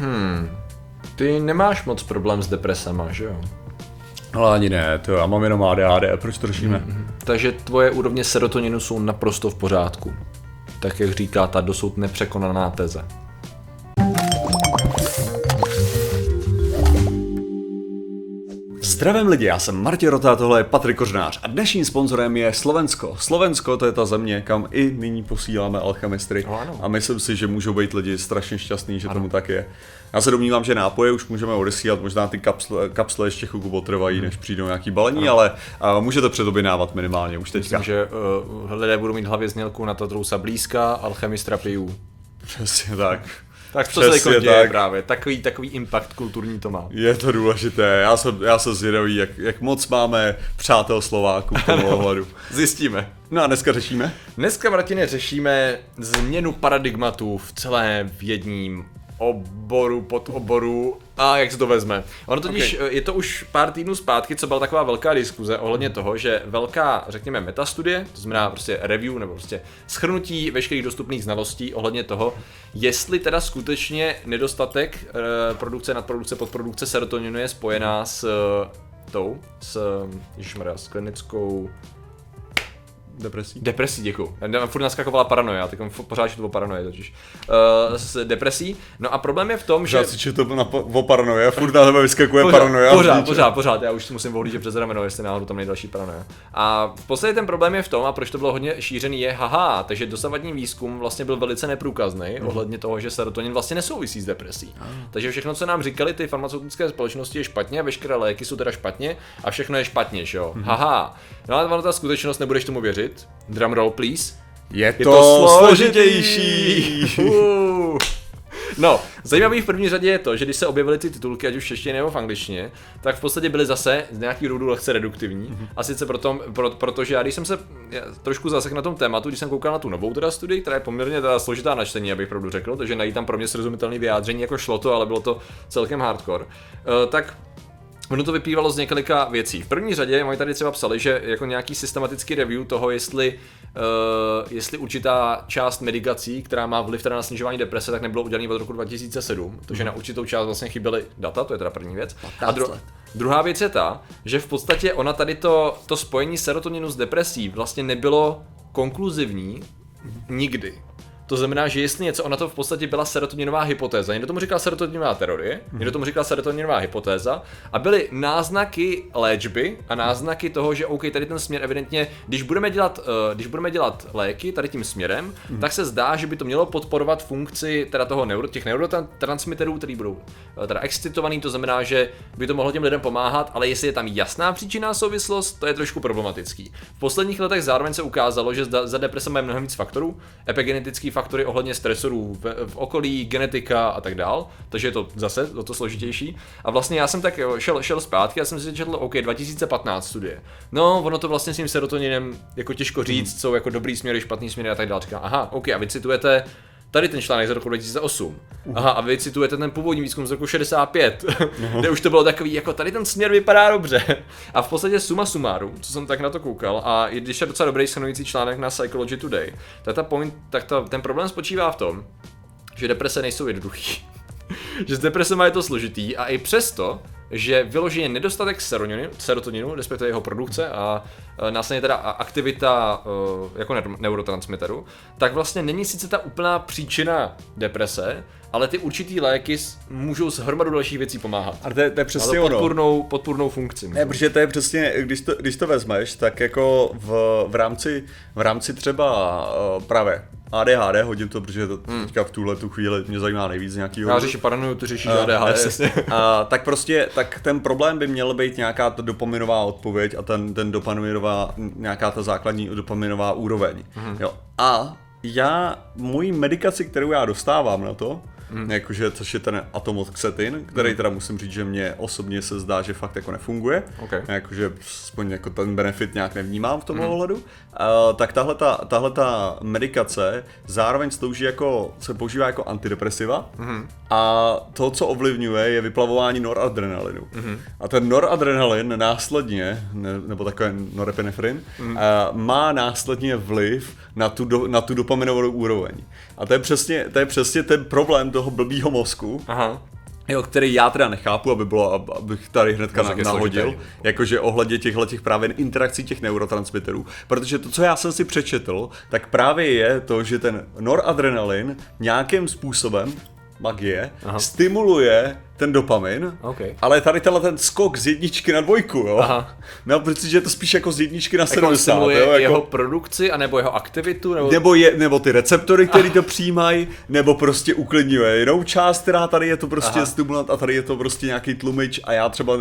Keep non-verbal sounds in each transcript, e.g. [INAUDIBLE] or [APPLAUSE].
Hmm. Ty nemáš moc problém s depresema, že jo? Ale ani ne, to já mám jenom ADHD, proč to řešíme? Mm-hmm. Takže tvoje úrovně serotoninu jsou naprosto v pořádku. Tak jak říká ta dosud nepřekonaná teze. Zdravím lidi, já jsem Martin Rota, tohle je Patrik Kořnář a dnešním sponzorem je Slovensko. Slovensko to je ta země, kam i nyní posíláme alchemistry No, ano. a myslím si, že můžou být lidi strašně šťastní, že tomu tak je. Já se domnívám, že nápoje už můžeme odesílat, možná ty kapsle, kapsle ještě chvilku potrvají, než přijdou nějaký balení, ale a, můžete předoběnávat minimálně už teďka. Myslím, že uh, lidé budou mít hlavě znělku na Tatrousa blízka, alchemistra pijů. Přesně tak. Tak to se jako děje tak. právě. Takový, takový impact kulturní to má. Je to důležité, já jsem, já jsem zvědavý, jak, jak moc máme přátel Slováků v tom ohledu. Zjistíme. No a dneska řešíme? Dneska, Martine, řešíme změnu paradigmatu v celém vědním oboru, podoboru a jak se to vezme. Ono totiž, okay. je to už pár týdnů zpátky, co byla taková velká diskuze ohledně toho, že velká, řekněme, metastudie, to znamená prostě review nebo prostě schrnutí veškerých dostupných znalostí ohledně toho, jestli teda skutečně nedostatek eh, produkce, nadprodukce, podprodukce serotoninu je spojená s eh, tou, s, ježišmarja, s klinickou Depresí? Depresí, děkuju. Já Furt naskakovala paranoja, tak pořád to bylo paranoje totiž. Uh, s depresí. No a problém je v tom, že... Já to na, o paranoje, furt na tebe vyskakuje Pořád, paranoja. pořád, pořád, pořád, já už si musím volit, že přes rameno, jestli náhodou tam není další paranoja. A v podstatě ten problém je v tom, a proč to bylo hodně šířený, je haha, takže dosavadní výzkum vlastně byl velice neprůkazný Mhm. ohledně toho, že serotonin vlastně nesouvisí s depresí. Takže všechno, co nám říkali ty farmaceutické společnosti, je špatně, veškeré léky jsou teda špatně a všechno je špatně, že jo? Mhm. Haha. No ale ono ta skutečnost, nebudeš tomu věřit. Drum roll, please. Je Je to, to složitější. No, zajímavý v první řadě je to, že když se objevily ty titulky, ať už v češtině nebo v angličtině, tak v podstatě byly zase z nějaký důvodu lehce reduktivní. Mhm. A sice proto, pro, protože já když jsem se já trošku zasek na tom tématu, když jsem koukal na tu novou teda studii, která je poměrně teda složitá na čtení, abych pravdu řekl, takže najít tam pro mě srozumitelný vyjádření, jako šlo to, ale bylo to celkem hardcore. Uh, tak Ono to vyplývalo z několika věcí. V první řadě oni tady třeba psali, že jako nějaký systematický review toho, jestli, uh, jestli určitá část medikací, která má vliv teda na snižování deprese, tak nebylo udělané od roku 2007, protože na určitou část vlastně chyběly data, to je teda první věc. A dru- druhá věc je ta, že v podstatě ona tady to, to spojení serotoninu s depresí vlastně nebylo konkluzivní nikdy. To znamená, že jestli něco, ona to v podstatě byla serotoninová hypotéza. Někdo tomu říkal serotoninová teorie, někdo tomu říkal serotoninová hypotéza a byly náznaky léčby a náznaky toho, že OK, tady ten směr evidentně, když budeme dělat, uh, když budeme dělat léky tady tím směrem, tak se zdá, že by to mělo podporovat funkci teda toho neuro, těch neurotransmiterů, který budou uh, teda excitovaný, to znamená, že by to mohlo těm lidem pomáhat, ale jestli je tam jasná příčinná souvislost, to je trošku problematický. V posledních letech zároveň se ukázalo, že za, za deprese mají mnohem víc faktorů, epigenetický faktory ohledně stresorů v, v okolí, genetika a tak dál, takže je to zase o to složitější. A vlastně já jsem tak šel, šel zpátky, já jsem si četl, OK, 2015 studie. No, ono to vlastně s tím serotoninem jako těžko říct, jsou jako dobrý směry, špatný směry a tak dále. Říkám, aha, OK, a vy citujete tady ten článek z roku 2008. Aha, a vy citujete ten původní výzkum z roku 65, [LAUGHS] kde už to bylo takový, jako tady ten směr vypadá dobře. A v podstatě suma sumáru, co jsem tak na to koukal, a i když je docela dobrý shrnující článek na Psychology Today, tak, ta point, tak ta, ten problém spočívá v tom, že deprese nejsou jednoduchý. [LAUGHS] že s depresema je to složitý a i přesto, že vyloženě nedostatek serotoninu, serotoninu respektive jeho produkce a e, následně teda aktivita e, jako ne- neurotransmiteru, tak vlastně není sice ta úplná příčina deprese, ale ty určitý léky můžou s hromadu dalších věcí pomáhat. A to je, to je Ale přesně ono. podpůrnou, podpůrnou funkci. Ne, protože to je přesně, když to, když to vezmeš, tak jako v, v, rámci, v rámci třeba uh, právě ADHD, hodím to, protože to hmm. teďka v tuhle tu chvíli mě zajímá nejvíc nějaký Já řeším paranoju, ty řešíš Eh, ADHD. [LAUGHS] jasně. A, tak prostě, tak ten problém by měl být nějaká ta dopaminová odpověď a ten, ten dopaminová, nějaká ta základní dopaminová úroveň. Jo. A já, moji medikaci, kterou já dostávám na to, mm. jakože, což je ten atomoxetin, který teda musím říct, že mě osobně se zdá, že fakt jako nefunguje, Ok. jakože aspoň jako ten benefit nějak nevnímám v tom mm. ohledu, uh, tak tahle tahle ta medikace zároveň slouží jako, se používá jako antidepresiva mm. a to, co ovlivňuje, je vyplavování noradrenalinu. Mm. A ten noradrenalin následně, ne, nebo takový norepinefrin, mm. uh, má následně vliv na tu, do, na tu dopaminovou úroveň. A to je přesně, to je přesně ten problém toho toho blbýho mozku, Aha. Jo, který já teda nechápu, aby bylo, ab- abych tady hnedka Mozek nahodil, jakože ohledně těchto těch právě interakcí těch neurotransmiterů, protože to, co já jsem si přečetl, tak právě je to, že ten noradrenalin nějakým způsobem, magie, Aha. stimuluje ten dopamin, OK. ale tady tenhle ten skok z jedničky na dvojku, jo. Aha. No, protože je to spíš jako z jedničky na Jako 70, stimuluje jo, jako... jeho produkci, anebo jeho aktivitu, nebo... Nebo, je, nebo ty receptory, které to přijímají, nebo prostě uklidňuje jinou část, která tady je to prostě Aha. stimulant a tady je to prostě nějaký tlumič a já třeba,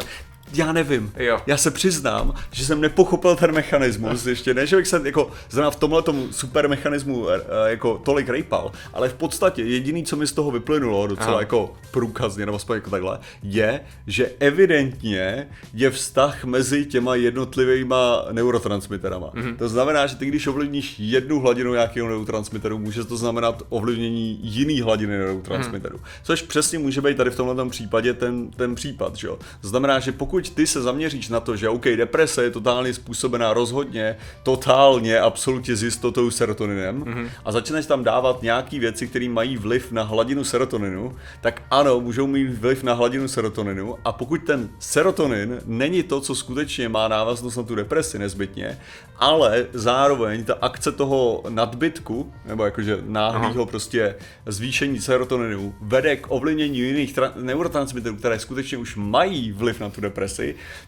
já nevím, Jo. já se přiznám, že jsem nepochopil ten mechanismus, [LAUGHS] ještě ne, že bych se jako v tomhle super mechanismu eh, jako tolik rejpal, ale v podstatě jediný, co mi z toho vyplynulo docela Aha. jako průkazně, nebo aspoň jako takhle, je, že evidentně je vztah mezi těma jednotlivýma neurotransmiterama. Mhm. Mm-hmm. To znamená, že ty když ovlivníš jednu hladinu nějakého neurotransmiteru, může to znamenat ovlivnění jiný hladiny neurotransmiterů. Mhm. Mm-hmm. Což přesně může být tady v tomhle případě ten, ten případ. Že jo? To znamená, že pokud ty se zaměříš na to, že OK, deprese je totálně způsobená rozhodně, totálně, absolutně s jistotou serotoninem Mhm. mm-hmm. a začneš tam dávat nějaký věci, které mají vliv na hladinu serotoninu, tak ano, můžou mít vliv na hladinu serotoninu a pokud ten serotonin není to, co skutečně má návaznost na tu depresi nezbytně, ale zároveň ta akce toho nadbytku, nebo jakože náhlého prostě zvýšení serotoninu vede k ovlivnění jiných tra- neurotransmiterů, které skutečně už mají vliv na tu depresi,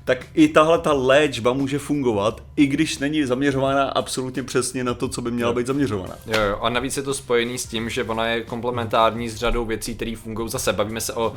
tak i tahle ta léčba může fungovat, i když není zaměřována absolutně přesně na to, co by měla být zaměřována. Jo, jo, a navíc je to spojený s tím, že ona je komplementární s řadou věcí, které fungují zase. Bavíme se o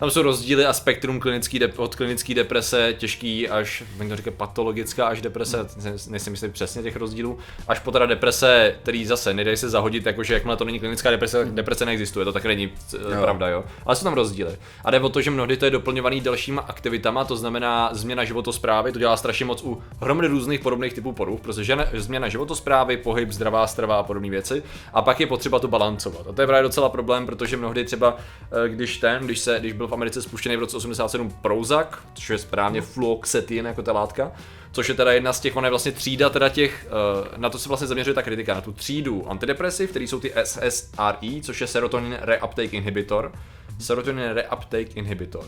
tam jsou rozdíly a spektrum klinický de- od klinické deprese, těžký až, to říká, patologická až deprese, ne- nejsem jistý přesně těch rozdílů, až po teda deprese, který zase nedají se zahodit, jakože jakmile to není klinická deprese, tak deprese neexistuje, to tak není Jo. pravda, jo. Ale jsou tam rozdíly. A jde o to, že mnohdy to je doplňovaný dalšíma aktivitama, to znamená změna životosprávy, to dělá strašně moc u hromady různých podobných typů poruch, protože změna životosprávy, pohyb, zdravá strava a podobné věci. A pak je potřeba to balancovat. A to je právě docela problém, protože mnohdy třeba, eh, když ten, když se, když byl v Americe spuštěný v roce 87 Prozac, což je správně fluoxetin jako ta látka, což je teda jedna z těch, ona je vlastně třída teda těch, eh, na to se vlastně zaměřuje ta kritika, na tu třídu antidepresiv, který jsou ty SSRI, což je serotonin reuptake inhibitor. Serotonin reuptake inhibitor.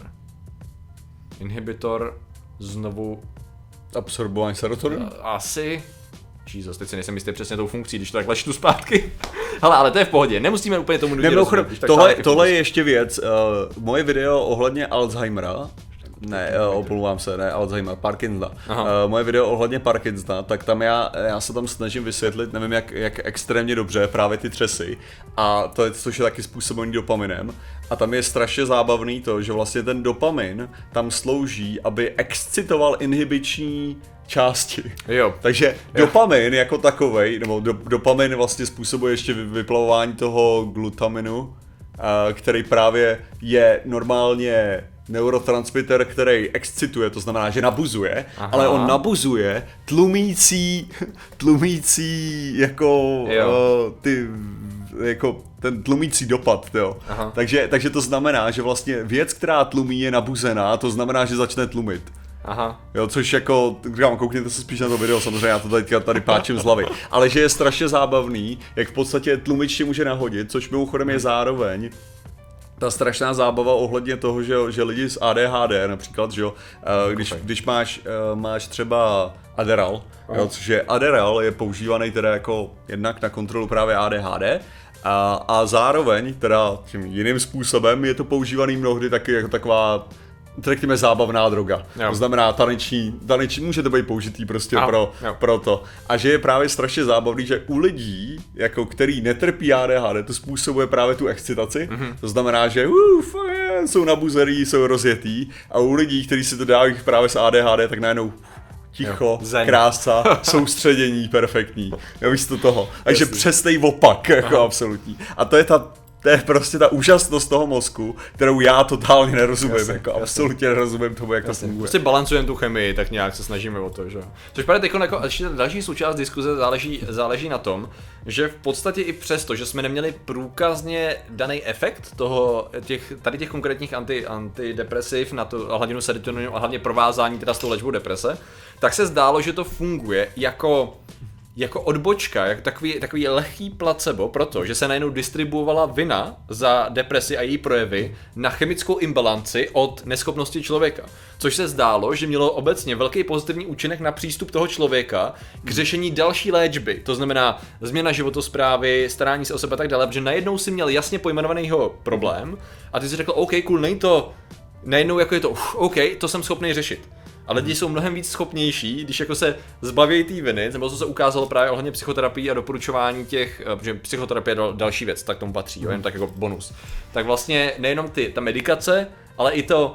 Inhibitor znovu Absorbování serotoninu? eh, asi Jesus, teď si nejsem jistý přesně tou funkcí, když to takhle čtu zpátky. [LAUGHS] Hele, ale to je v pohodě, nemusíme úplně tomu nutně rozumět, tohle, článek tohle je ještě věc. Uh, moje video ohledně Alzheimera, ne, uh, opomlouvám se, ne, Alzheimer, Parkinsona. Aha. Uh, moje video ohledně Parkinsona, tak tam já, já se tam snažím vysvětlit, nevím jak, jak extrémně dobře, právě ty třesy. A to je, což je taky způsobený dopaminem. A tam je strašně zábavný to, že vlastně ten dopamin tam slouží, aby excitoval inhibiční části. Jo. Takže dopamin jako takovej, nebo do, dopamin vlastně způsobuje ještě vy- vyplavování toho glutaminu, a, který právě je normálně neurotransmitter, který excituje, to znamená, že nabuzuje, Aha. ale on nabuzuje tlumící, tlumící jako Jo. uh, ty jako ten tlumící dopad, jo. Aha. Takže, takže to znamená, že vlastně věc, která tlumí, je nabuzená, to znamená, že začne tlumit. Aha. Jo, což jako, říkám, koukněte se spíš na to video, samozřejmě já to teďka tady páčím z hlavy. Ale že je strašně zábavný, jak v podstatě tlumič tě může nahodit, což mimochodem je zároveň ta strašná zábava ohledně toho, že, že lidi s ADHD například, že jo, eh, když, když máš, eh, máš třeba Adderall, jo, což je Adderall je používaný teda jako jednak na kontrolu právě ADHD, a, a zároveň teda tím jiným způsobem je to používaný mnohdy taky jako taková řekněme zábavná droga. Jo. To znamená taneční, taneční může to být použitý prostě Ano, pro, jo. pro to. A že je právě strašně zábavný, že u lidí, jako který netrpí ADHD, to způsobuje právě tu excitaci. Mhm. Mm-hmm. To znamená, že uf, je, jsou nabuzerí, jsou rozjetý. A u lidí, kteří si to dávají právě s ADHD, tak najednou ticho, Jo, krása, [LAUGHS] soustředění, perfektní. Jo, místo toho. Takže Jasný. přesnej opak, jako absolutní. A to je ta to je prostě ta úžasnost toho mozku, kterou já totálně nerozumím, Jasně, jako jasně. absolutně nerozumím tomu, jak to funguje. Prostě balancujeme tu chemii, tak nějak se snažíme o to, že jo. Což právě teď jako ještě další součást diskuze záleží, záleží na tom, že v podstatě i přesto, že jsme neměli průkazně daný efekt toho, těch, tady těch konkrétních anti, antidepresiv na tu hladinu serotoninu a hlavně provázání teda s tou léčbou deprese, tak se zdálo, že to funguje jako jako odbočka, jak takový, takový lehký placebo, protože se najednou distribuovala vina za depresi a její projevy na chemickou imbalanci od neschopnosti člověka. Což se zdálo, že mělo obecně velký pozitivní účinek na přístup toho člověka k řešení další léčby. To znamená změna životosprávy, starání se o sebe a tak dále, protože najednou si měl jasně pojmenovanýho problém a ty si řekl, OK, cool, není to najednou jako je to, uf, OK, to jsem schopný řešit. A lidi jsou mnohem víc schopnější, když jako se zbaví té viny, nebo co se ukázalo právě ohledně psychoterapii a doporučování těch, eh, protože psychoterapie je další věc, tak tomu patří, jo, jen tak jako bonus. Tak vlastně nejenom ty, ta medikace, ale i to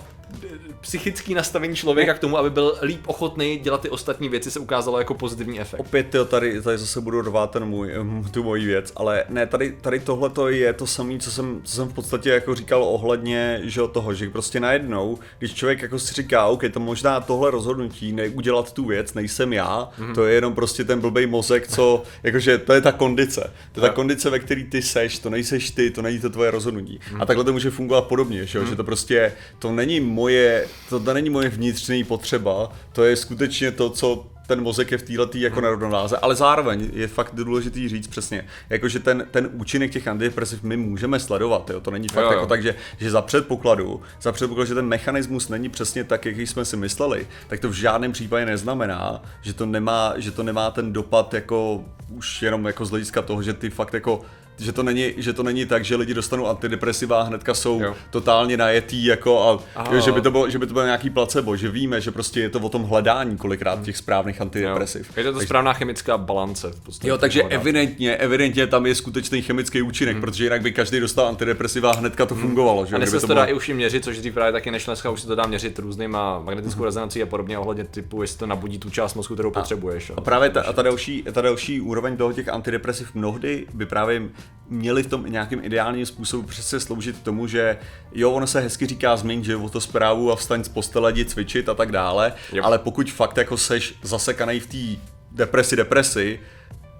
psychický nastavení člověka k tomu, aby byl líp ochotný dělat ty ostatní věci, se ukázalo jako pozitivní efekt. Opět jo, tady, tady zase budu rvát ten můj, tu moji věc, ale ne, tady, tady tohle to je to samé, co jsem, co jsem v podstatě jako říkal ohledně že toho, že prostě najednou, když člověk jako si říká, OK, to možná tohle rozhodnutí, neudělat tu věc, nejsem já, mm-hmm. to je jenom prostě ten blbej mozek, co, [LAUGHS] jakože to je ta kondice, to je ta kondice, ve který ty seš, to nejseš ty, to není to tvoje rozhodnutí. Mm-hmm. A takhle to může fungovat podobně, že, mm-hmm. že to prostě, to není moje, to, to není moje vnitřní potřeba, to je skutečně to, co ten mozek je v této jako nerovnováze, ale zároveň je fakt důležitý říct přesně, jakože ten, ten účinek těch antidepresiv my můžeme sledovat, jo? to není fakt jo, jo. jako tak, že, že za předpokladu, za předpokladu, že ten mechanismus není přesně tak, jaký jsme si mysleli, tak to v žádném případě neznamená, že to nemá, že to nemá ten dopad jako už jenom jako z hlediska toho, že ty fakt jako že to není, že to není tak, že lidi dostanou antidepresiva a hnedka jsou jo. totálně najetý jako a jo, že, by to bylo, že by to bylo nějaký placebo, že víme, že prostě je to o tom hledání kolikrát těch správných antidepresiv. Jo. Je to ta správná chemická balance. V podstatě, jo, takže evidentně, evidentně tam je skutečný chemický účinek, hmm. protože jinak by každý dostal antidepresiva a hnedka to hmm. fungovalo. Že? A dnes se to, to dá i už měřit, což dřív právě taky nešlo, dneska už se to dá měřit různýma magnetickou hmm. rezonancí a podobně ohledně typu, jestli to nabudí tu část mozku, kterou a, potřebuješ. A právě ta, a ta, další, ta další úroveň toho těch antidepresiv mnohdy by právě měli v tom nějakým ideálním způsobu přesně sloužit tomu, že jo, ono se hezky říká změň životosprávu a vstaň z postele, jdi cvičit a tak dále, yep. ale pokud fakt jako seš zasekaný v té depresi, depresi,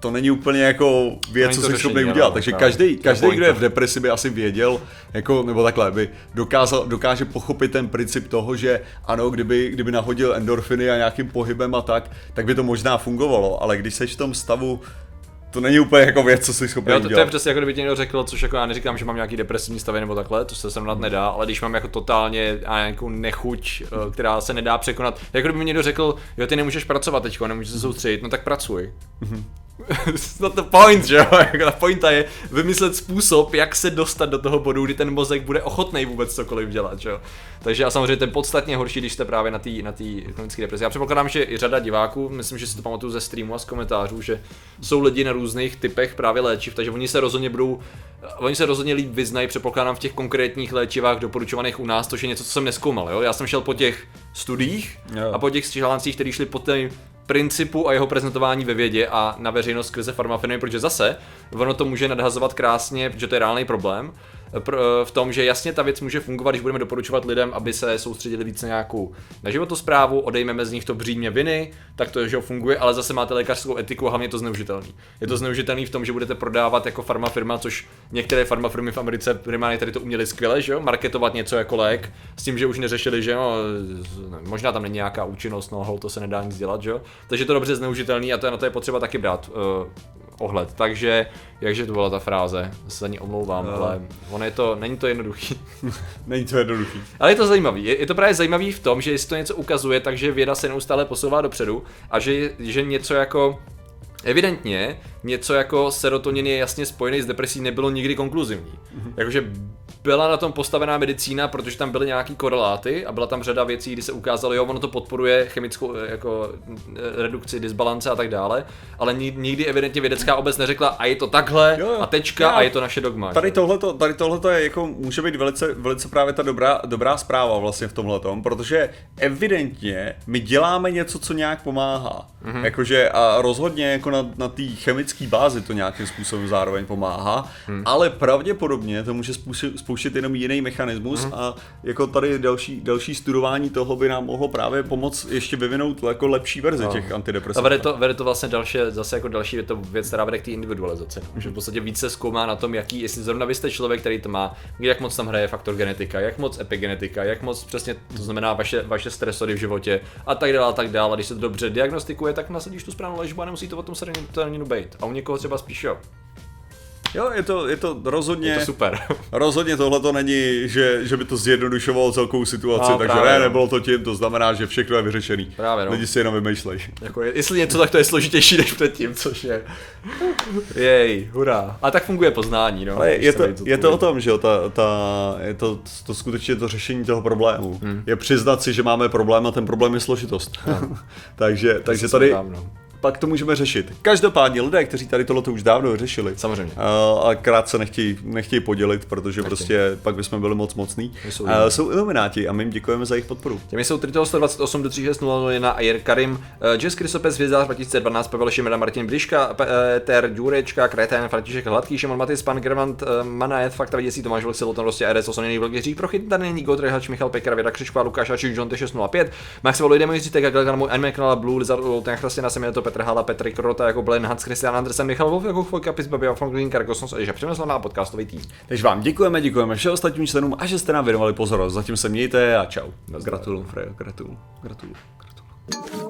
to není úplně jako věc, co jsi schopný udělat. Takže každý, každý, kdo je v depresi, by asi věděl, jako, nebo takhle, by dokázal, dokáže pochopit ten princip toho, že ano, kdyby, kdyby nahodil endorfiny a nějakým pohybem a tak, tak by to možná fungovalo, ale když seš v tom stavu to není úplně jako věc, co jsi schopný jo, to, to, je přesně jako kdyby ti někdo řekl, což jako já neříkám, že mám nějaký depresivní stavy nebo takhle, to se sem nedá, ale když mám jako totálně a nějakou nechuť, eh, která se nedá překonat, jako kdyby mi někdo řekl, jo, ty nemůžeš pracovat teď, nemůžeš se soustředit, no tak pracuj. Mm-hmm. [LAUGHS] not the point, že jo? [LAUGHS] Jako ta pointa je vymyslet způsob, jak se dostat do toho bodu, kdy ten mozek bude ochotný vůbec cokoliv dělat, že jo? Takže a samozřejmě ten podstatně horší, když jste právě na té na klinické depresi. Já předpokládám, že i řada diváků, myslím, že si to pamatuju ze streamu a z komentářů, že jsou lidi na různých typech právě léčiv, takže oni se rozhodně budou, oni se rozhodně líp vyznají, předpokládám v těch konkrétních léčivách doporučovaných u nás, což je něco, co jsem neskoumal, jo? Já jsem šel po těch studiích a po těch článcích, které šli po té principu a jeho prezentování ve vědě a na veřejnost skrze farmafirmy, protože zase ono to může nadhazovat krásně, protože to je reálný problém, v tom, že jasně ta věc může fungovat, když budeme doporučovat lidem, aby se soustředili více na nějakou na životosprávu, odejmeme z nich to břímě viny, tak to že funguje, ale zase máte lékařskou etiku a hlavně je to zneužitelný. Je to zneužitelný v tom, že budete prodávat jako farmafirma, což některé farmafirmy v Americe primárně tady to uměli skvěle, že jo, marketovat něco jako lék, s tím, že už neřešili, že jo, možná tam není nějaká účinnost, no to se nedá nic dělat, že jo. Takže je to dobře zneužitelný a to je na to je potřeba taky brát uh, ohled. Takže, jakže to byla ta fráze, se za ní omlouvám, no. ale ono je to, není to jednoduchý. [LAUGHS] není to jednoduchý. Ale je to zajímavý. Je, je to právě zajímavý v tom, že jestli to něco ukazuje, takže věda se neustále posouvá dopředu a že, že něco jako Evidentně něco jako serotonin je jasně spojený s depresí nebylo nikdy konkluzivní. Mm-hmm. Jakože byla na tom postavená medicína, protože tam byly nějaký koreláty a byla tam řada věcí, kdy se ukázalo, jo, ono to podporuje chemickou jako eh, redukci, disbalance a tak dále, ale nikdy evidentně vědecká obec neřekla a je to takhle jo, jo. a tečka Já, a je to naše dogma. Tady tohleto, tady tohleto je jako, může být velice, velice právě ta dobrá, dobrá zpráva vlastně v tomhle protože evidentně my děláme něco, co nějak pomáhá. Mm-hmm. Jakože a rozhodně jako na, na té chemické bázi to nějakým způsobem zároveň pomáhá, mm. ale pravděpodobně to může způsobit spouštět jenom jiný mechanismus mm. a jako tady další, další studování toho by nám mohlo právě pomoct ještě vyvinout jako lepší verze no. těch antidepresivů. A vede to, vede to vlastně další, zase jako další je to věc, která vede k té individualizaci. Mm. Že v podstatě více zkoumá na tom, jaký, jestli zrovna vy jste člověk, který to má, jak moc tam hraje faktor genetika, jak moc epigenetika, jak moc přesně to znamená vaše, vaše stresory v životě a tak dále a tak dále. A když se to dobře diagnostikuje, tak nasadíš tu správnou léčbu a nemusí to o tom serotoninu být. A u někoho třeba spíš jo. Jo, je to, je to rozhodně... Je to super. rozhodně tohle to není, že, že by to zjednodušovalo celkou situaci, no, takže právě, ne, no. nebylo to tím, to znamená, že všechno je vyřešený. Právě, no. Lidi si jenom vymýšlej. Jako, jestli něco, tak to je složitější než předtím, což je... Jej, hurá. A tak funguje poznání, no. Ale je to, je to o tom, že jo, ta, ta, je to, to skutečně to řešení toho problému. Hmm. Je přiznat si, že máme problém a ten problém je složitost. [LAUGHS] takže, takže tady, dávno pak to můžeme řešit. Každopádně lidé, kteří tady tohle už dávno řešili. Samozřejmě. A krát se nechtějí, nechtějí podělit, protože nechtějí. prostě pak bychom byli moc mocní. Jsou, uh, jsou ilumináti a my jim děkujeme za jejich podporu. Těmi jsou Trito 128 do 3601 Ayer Karim, uh, Jess Krysopes, Hvězdář 2012, Pavel Šimera, Martin Briška, Peter Ďurečka, Kretén, František Hladký, Šimon Matis, Pan Gervant, uh, Manajet, Fakta Věděcí, Tomáš Vlk, Siloton, prostě RS, Osoněný Vlk, Jiří Prochyt, Daný, Igor Trhač, Michal Pekar, Věda Křičková, Lukáš Ačík, John T605, Max Volojde, Mojři Tega, Galgan, Blue, Lizard, Ten Chrastina, Semioto, Petr Hala, Petr Krota, jako Blaine, Hans Christian Andersen, Michal Wolf, jako Chvojka, Pis, Babi, Franklin, Karkosnos, že přenesl na podcastový tým. Takže vám děkujeme, děkujeme všem ostatním členům a že jste nám věnovali pozornost. Zatím se mějte a čau. Gratuluju, Frejo, gratuluju, gratuluju, gratuluju.